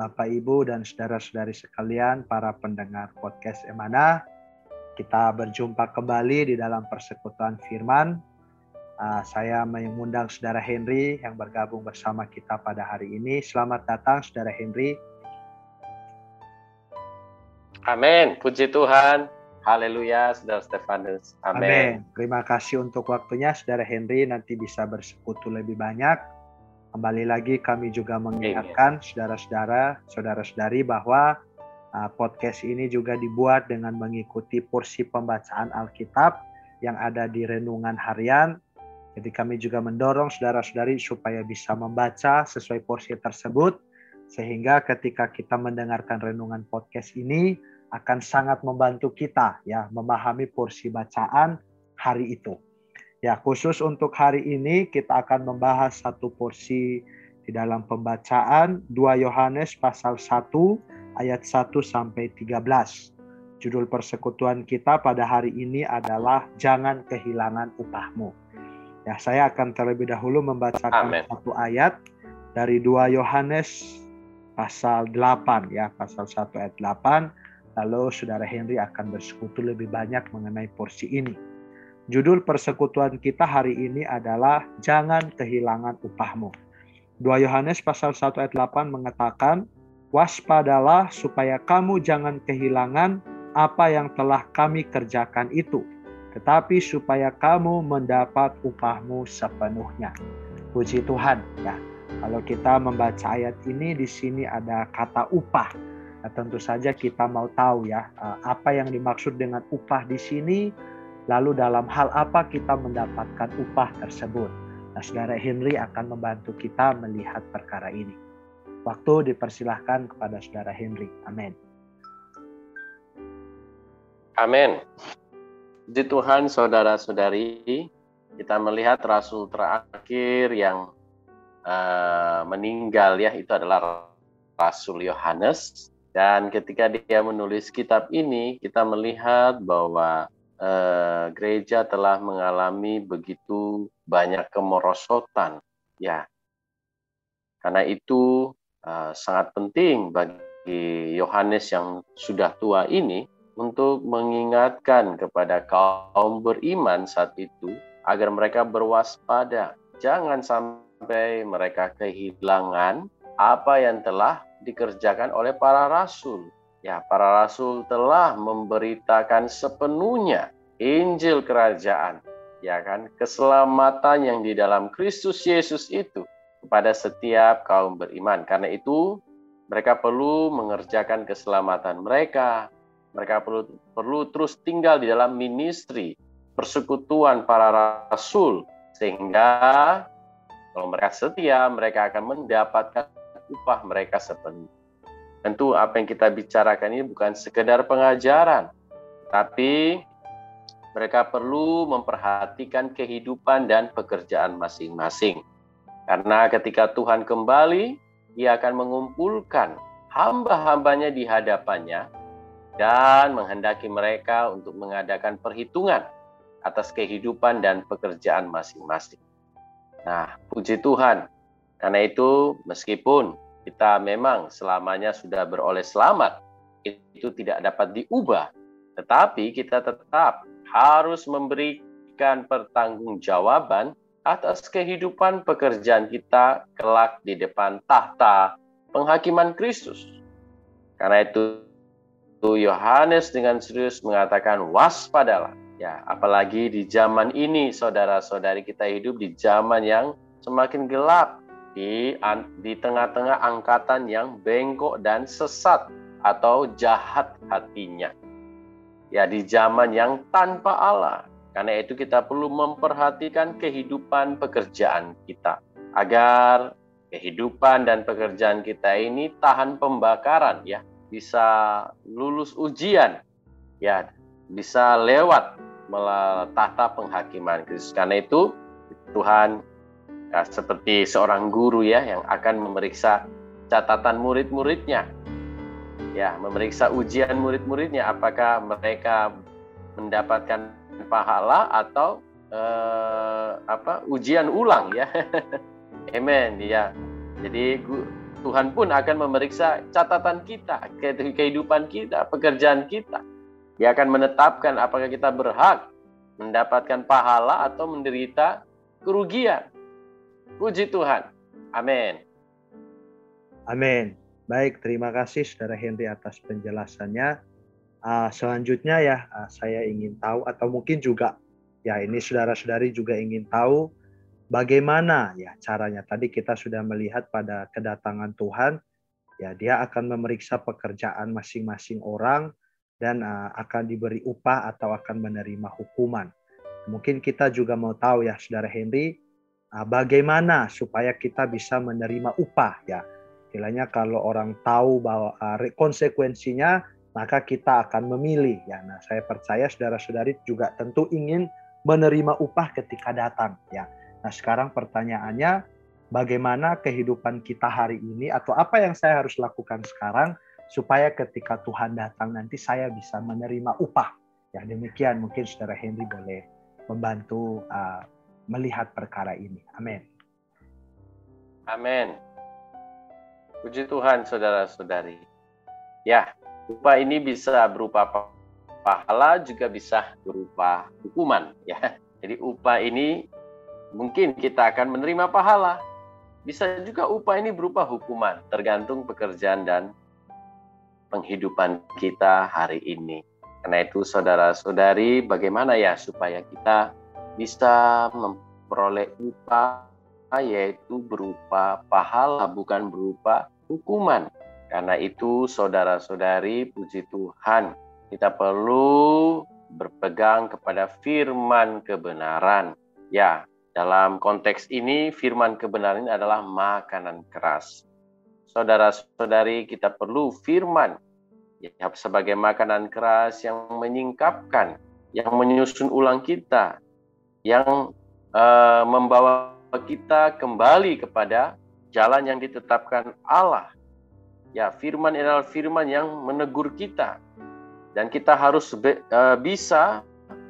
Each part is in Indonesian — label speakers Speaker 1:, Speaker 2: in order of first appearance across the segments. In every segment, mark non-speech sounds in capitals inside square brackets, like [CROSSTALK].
Speaker 1: Bapak, Ibu, dan saudara-saudari sekalian, para pendengar podcast Emana. Kita berjumpa kembali di dalam persekutuan firman. Uh, saya mengundang saudara Henry yang bergabung bersama kita pada hari ini. Selamat datang saudara Henry.
Speaker 2: Amin. Puji Tuhan. Haleluya, saudara Stefanus. Amin. Amin.
Speaker 1: Terima kasih untuk waktunya, saudara Henry. Nanti bisa bersekutu lebih banyak Kembali lagi kami juga mengingatkan saudara-saudara, saudara-saudari bahwa uh, podcast ini juga dibuat dengan mengikuti porsi pembacaan Alkitab yang ada di renungan harian. Jadi kami juga mendorong saudara-saudari supaya bisa membaca sesuai porsi tersebut sehingga ketika kita mendengarkan renungan podcast ini akan sangat membantu kita ya memahami porsi bacaan hari itu. Ya, khusus untuk hari ini kita akan membahas satu porsi di dalam pembacaan 2 Yohanes pasal 1 ayat 1 sampai 13. Judul persekutuan kita pada hari ini adalah Jangan Kehilangan Upahmu. Ya, saya akan terlebih dahulu membacakan Amen. satu ayat dari 2 Yohanes pasal 8 ya, pasal 1 ayat 8. Lalu saudara Henry akan bersekutu lebih banyak mengenai porsi ini. Judul persekutuan kita hari ini adalah Jangan Kehilangan Upahmu. 2 Yohanes pasal 1 ayat 8 mengatakan, Waspadalah supaya kamu jangan kehilangan apa yang telah kami kerjakan itu, tetapi supaya kamu mendapat upahmu sepenuhnya. Puji Tuhan ya. Kalau kita membaca ayat ini di sini ada kata upah. Nah, tentu saja kita mau tahu ya eh, apa yang dimaksud dengan upah di sini Lalu dalam hal apa kita mendapatkan upah tersebut? Nah, saudara Henry akan membantu kita melihat perkara ini. Waktu dipersilahkan kepada saudara Henry. Amin.
Speaker 2: Amin. Di Tuhan, saudara-saudari, kita melihat rasul terakhir yang uh, meninggal ya itu adalah Rasul Yohanes dan ketika dia menulis kitab ini kita melihat bahwa eh, gereja telah mengalami begitu banyak kemerosotan, ya. Karena itu eh, sangat penting bagi Yohanes yang sudah tua ini untuk mengingatkan kepada kaum beriman saat itu agar mereka berwaspada, jangan sampai mereka kehilangan apa yang telah dikerjakan oleh para rasul Ya, para rasul telah memberitakan sepenuhnya Injil kerajaan, ya kan? Keselamatan yang di dalam Kristus Yesus itu kepada setiap kaum beriman. Karena itu, mereka perlu mengerjakan keselamatan mereka. Mereka perlu perlu terus tinggal di dalam ministry persekutuan para rasul sehingga kalau mereka setia, mereka akan mendapatkan upah mereka sepenuhnya. Tentu apa yang kita bicarakan ini bukan sekedar pengajaran, tapi mereka perlu memperhatikan kehidupan dan pekerjaan masing-masing. Karena ketika Tuhan kembali, Ia akan mengumpulkan hamba-hambanya di hadapannya dan menghendaki mereka untuk mengadakan perhitungan atas kehidupan dan pekerjaan masing-masing. Nah, puji Tuhan. Karena itu, meskipun kita memang selamanya sudah beroleh selamat, itu tidak dapat diubah. Tetapi kita tetap harus memberikan pertanggungjawaban atas kehidupan pekerjaan kita kelak di depan tahta penghakiman Kristus. Karena itu Yohanes dengan serius mengatakan waspadalah. Ya, apalagi di zaman ini saudara-saudari kita hidup di zaman yang semakin gelap, di di tengah-tengah angkatan yang bengkok dan sesat atau jahat hatinya. Ya di zaman yang tanpa Allah. Karena itu kita perlu memperhatikan kehidupan pekerjaan kita agar kehidupan dan pekerjaan kita ini tahan pembakaran ya bisa lulus ujian, ya bisa lewat melalui tahta penghakiman Kristus. Karena itu Tuhan ya, seperti seorang guru ya yang akan memeriksa catatan murid-muridnya. Ya, memeriksa ujian murid-muridnya apakah mereka mendapatkan pahala atau eh, apa ujian ulang ya. [LAUGHS] Amen ya. Jadi Tuhan pun akan memeriksa catatan kita, kehidupan kita, pekerjaan kita. Dia akan menetapkan apakah kita berhak mendapatkan pahala atau menderita kerugian. Puji Tuhan. Amin.
Speaker 1: Amin. Baik, terima kasih Saudara Henry atas penjelasannya. Uh, selanjutnya ya, uh, saya ingin tahu atau mungkin juga ya ini saudara-saudari juga ingin tahu bagaimana ya caranya. Tadi kita sudah melihat pada kedatangan Tuhan, ya dia akan memeriksa pekerjaan masing-masing orang dan uh, akan diberi upah atau akan menerima hukuman. Mungkin kita juga mau tahu ya, Saudara Henry, uh, bagaimana supaya kita bisa menerima upah ya Istilahnya kalau orang tahu bahwa uh, konsekuensinya, maka kita akan memilih. Ya, nah saya percaya saudara-saudari juga tentu ingin menerima upah ketika datang. Ya, nah sekarang pertanyaannya, bagaimana kehidupan kita hari ini atau apa yang saya harus lakukan sekarang supaya ketika Tuhan datang nanti saya bisa menerima upah. Ya demikian mungkin saudara Henry boleh membantu uh, melihat perkara ini. Amin.
Speaker 2: Amin. Puji Tuhan saudara-saudari. Ya, upah ini bisa berupa pahala juga bisa berupa hukuman ya. Jadi upah ini mungkin kita akan menerima pahala. Bisa juga upah ini berupa hukuman, tergantung pekerjaan dan penghidupan kita hari ini. Karena itu saudara-saudari, bagaimana ya supaya kita bisa memperoleh upah yaitu berupa pahala bukan berupa hukuman. Karena itu saudara-saudari puji Tuhan kita perlu berpegang kepada firman kebenaran. Ya, dalam konteks ini firman kebenaran adalah makanan keras. Saudara-saudari kita perlu firman ya, sebagai makanan keras yang menyingkapkan, yang menyusun ulang kita, yang uh, membawa kita kembali kepada jalan yang ditetapkan Allah. Ya, firman adalah firman yang menegur kita. Dan kita harus be, uh, bisa,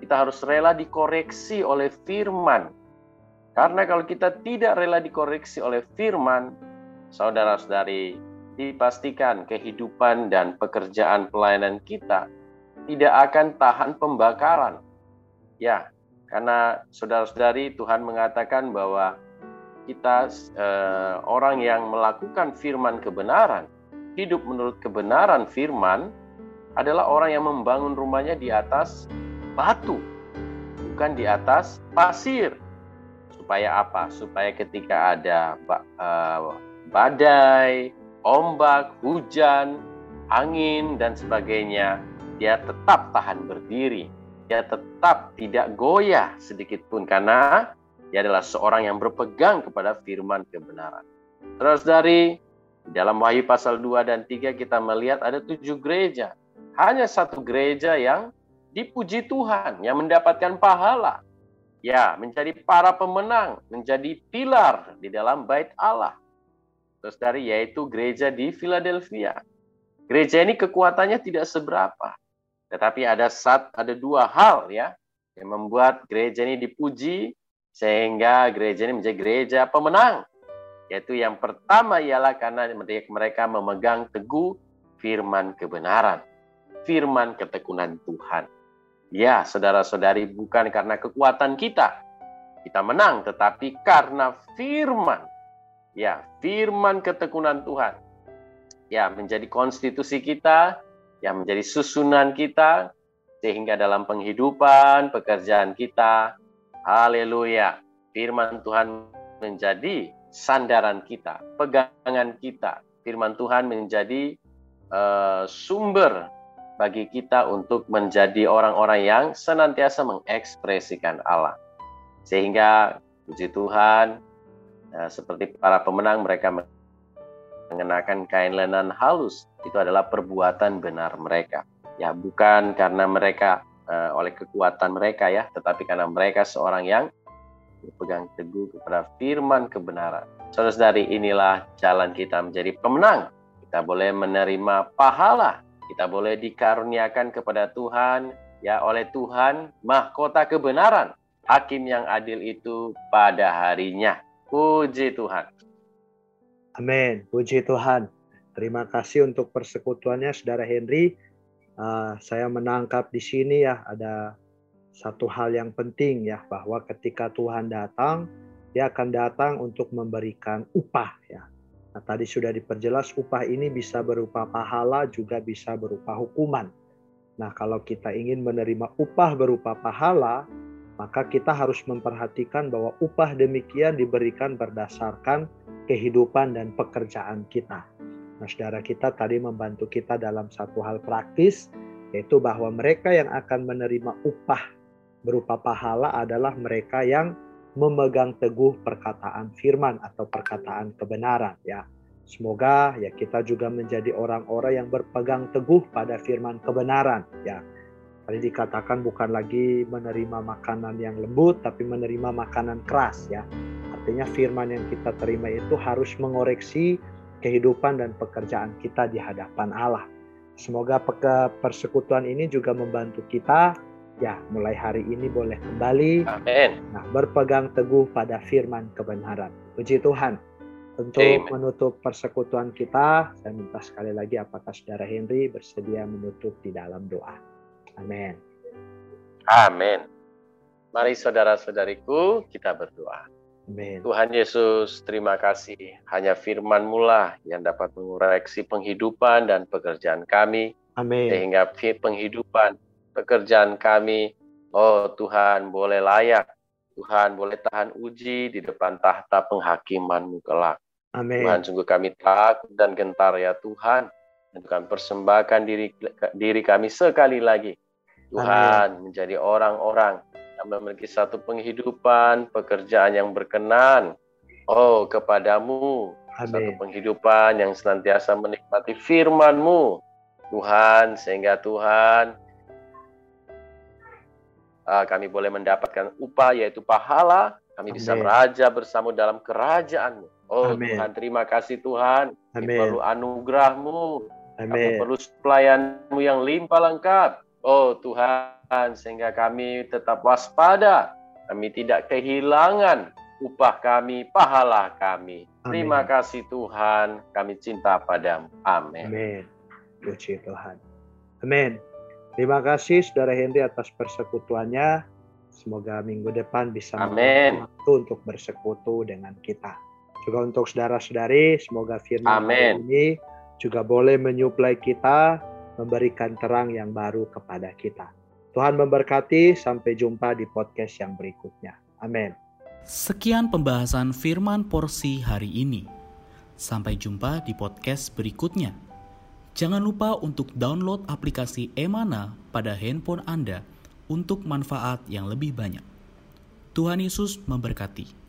Speaker 2: kita harus rela dikoreksi oleh firman. Karena kalau kita tidak rela dikoreksi oleh firman, saudara-saudari, dipastikan kehidupan dan pekerjaan pelayanan kita tidak akan tahan pembakaran. Ya, karena saudara-saudari Tuhan mengatakan bahwa kita eh, orang yang melakukan firman kebenaran, hidup menurut kebenaran firman adalah orang yang membangun rumahnya di atas batu, bukan di atas pasir. Supaya apa? Supaya ketika ada eh, badai, ombak, hujan, angin dan sebagainya, dia tetap tahan berdiri dia tetap tidak goyah sedikit pun karena dia adalah seorang yang berpegang kepada firman kebenaran. Terus dari dalam Wahyu pasal 2 dan 3 kita melihat ada tujuh gereja. Hanya satu gereja yang dipuji Tuhan, yang mendapatkan pahala. Ya, menjadi para pemenang, menjadi pilar di dalam bait Allah. Terus dari yaitu gereja di Philadelphia. Gereja ini kekuatannya tidak seberapa. Tetapi ada saat ada dua hal ya yang membuat gereja ini dipuji sehingga gereja ini menjadi gereja pemenang. Yaitu yang pertama ialah karena mereka memegang teguh firman kebenaran, firman ketekunan Tuhan. Ya, saudara-saudari, bukan karena kekuatan kita kita menang, tetapi karena firman. Ya, firman ketekunan Tuhan. Ya, menjadi konstitusi kita, yang menjadi susunan kita sehingga dalam penghidupan pekerjaan kita haleluya firman Tuhan menjadi sandaran kita pegangan kita. Firman Tuhan menjadi uh, sumber bagi kita untuk menjadi orang-orang yang senantiasa mengekspresikan Allah. Sehingga puji Tuhan uh, seperti para pemenang mereka mengenakan kain lenan halus itu adalah perbuatan benar mereka. Ya, bukan karena mereka uh, oleh kekuatan mereka ya, tetapi karena mereka seorang yang berpegang teguh kepada firman kebenaran. Saudara-saudari, inilah jalan kita menjadi pemenang. Kita boleh menerima pahala, kita boleh dikaruniakan kepada Tuhan, ya oleh Tuhan, mahkota kebenaran, hakim yang adil itu pada harinya. Puji Tuhan.
Speaker 1: Amin. Puji Tuhan. Terima kasih untuk persekutuannya, Saudara Henry. Uh, saya menangkap di sini ya ada satu hal yang penting ya bahwa ketika Tuhan datang, Dia akan datang untuk memberikan upah ya. Nah, tadi sudah diperjelas upah ini bisa berupa pahala juga bisa berupa hukuman. Nah, kalau kita ingin menerima upah berupa pahala, maka kita harus memperhatikan bahwa upah demikian diberikan berdasarkan kehidupan dan pekerjaan kita. Nah, saudara kita tadi membantu kita dalam satu hal praktis, yaitu bahwa mereka yang akan menerima upah berupa pahala adalah mereka yang memegang teguh perkataan firman atau perkataan kebenaran ya. Semoga ya kita juga menjadi orang-orang yang berpegang teguh pada firman kebenaran ya. Tadi dikatakan bukan lagi menerima makanan yang lembut tapi menerima makanan keras ya. Artinya firman yang kita terima itu harus mengoreksi kehidupan dan pekerjaan kita di hadapan Allah. Semoga persekutuan ini juga membantu kita ya mulai hari ini boleh kembali
Speaker 2: Amen.
Speaker 1: Nah, berpegang teguh pada firman kebenaran. Puji Tuhan. Untuk Amen. menutup persekutuan kita, saya minta sekali lagi apakah Saudara Henry bersedia menutup di dalam doa. Amin.
Speaker 2: Amin. Mari saudara-saudariku kita berdoa.
Speaker 1: Amin.
Speaker 2: Tuhan Yesus, terima kasih. Hanya firman-Mu lah yang dapat mengoreksi penghidupan dan pekerjaan kami.
Speaker 1: Amin.
Speaker 2: Sehingga penghidupan, pekerjaan kami, oh Tuhan boleh layak. Tuhan boleh tahan uji di depan tahta penghakiman-Mu kelak.
Speaker 1: Amin.
Speaker 2: Tuhan sungguh kami takut dan gentar ya Tuhan. Dan Tuhan persembahkan diri, diri kami sekali lagi. Tuhan Amin. menjadi orang-orang memiliki satu penghidupan, pekerjaan yang berkenan. Oh, kepadamu. Amin. Satu penghidupan yang senantiasa menikmati firman-Mu. Tuhan, sehingga Tuhan uh, kami boleh mendapatkan upah yaitu pahala, kami Amin. bisa meraja bersama dalam kerajaan-Mu. Oh Amin. Tuhan, terima kasih Tuhan. Amin. Kami perlu anugerah-Mu. Amin. Kami perlu pelayan-Mu yang limpah lengkap. Oh Tuhan, sehingga kami tetap waspada. Kami tidak kehilangan upah kami, pahala kami. Amin. Terima kasih Tuhan, kami cinta padamu. Amin.
Speaker 1: Amin. Puji Tuhan. Amin. Terima kasih Saudara Henry atas persekutuannya. Semoga minggu depan bisa
Speaker 2: Amin.
Speaker 1: waktu untuk bersekutu dengan kita. Juga untuk saudara-saudari, semoga firman
Speaker 2: Amin.
Speaker 1: ini juga boleh menyuplai kita memberikan terang yang baru kepada kita. Tuhan memberkati, sampai jumpa di podcast yang berikutnya. Amin.
Speaker 3: Sekian pembahasan firman porsi hari ini. Sampai jumpa di podcast berikutnya. Jangan lupa untuk download aplikasi Emana pada handphone Anda untuk manfaat yang lebih banyak. Tuhan Yesus memberkati.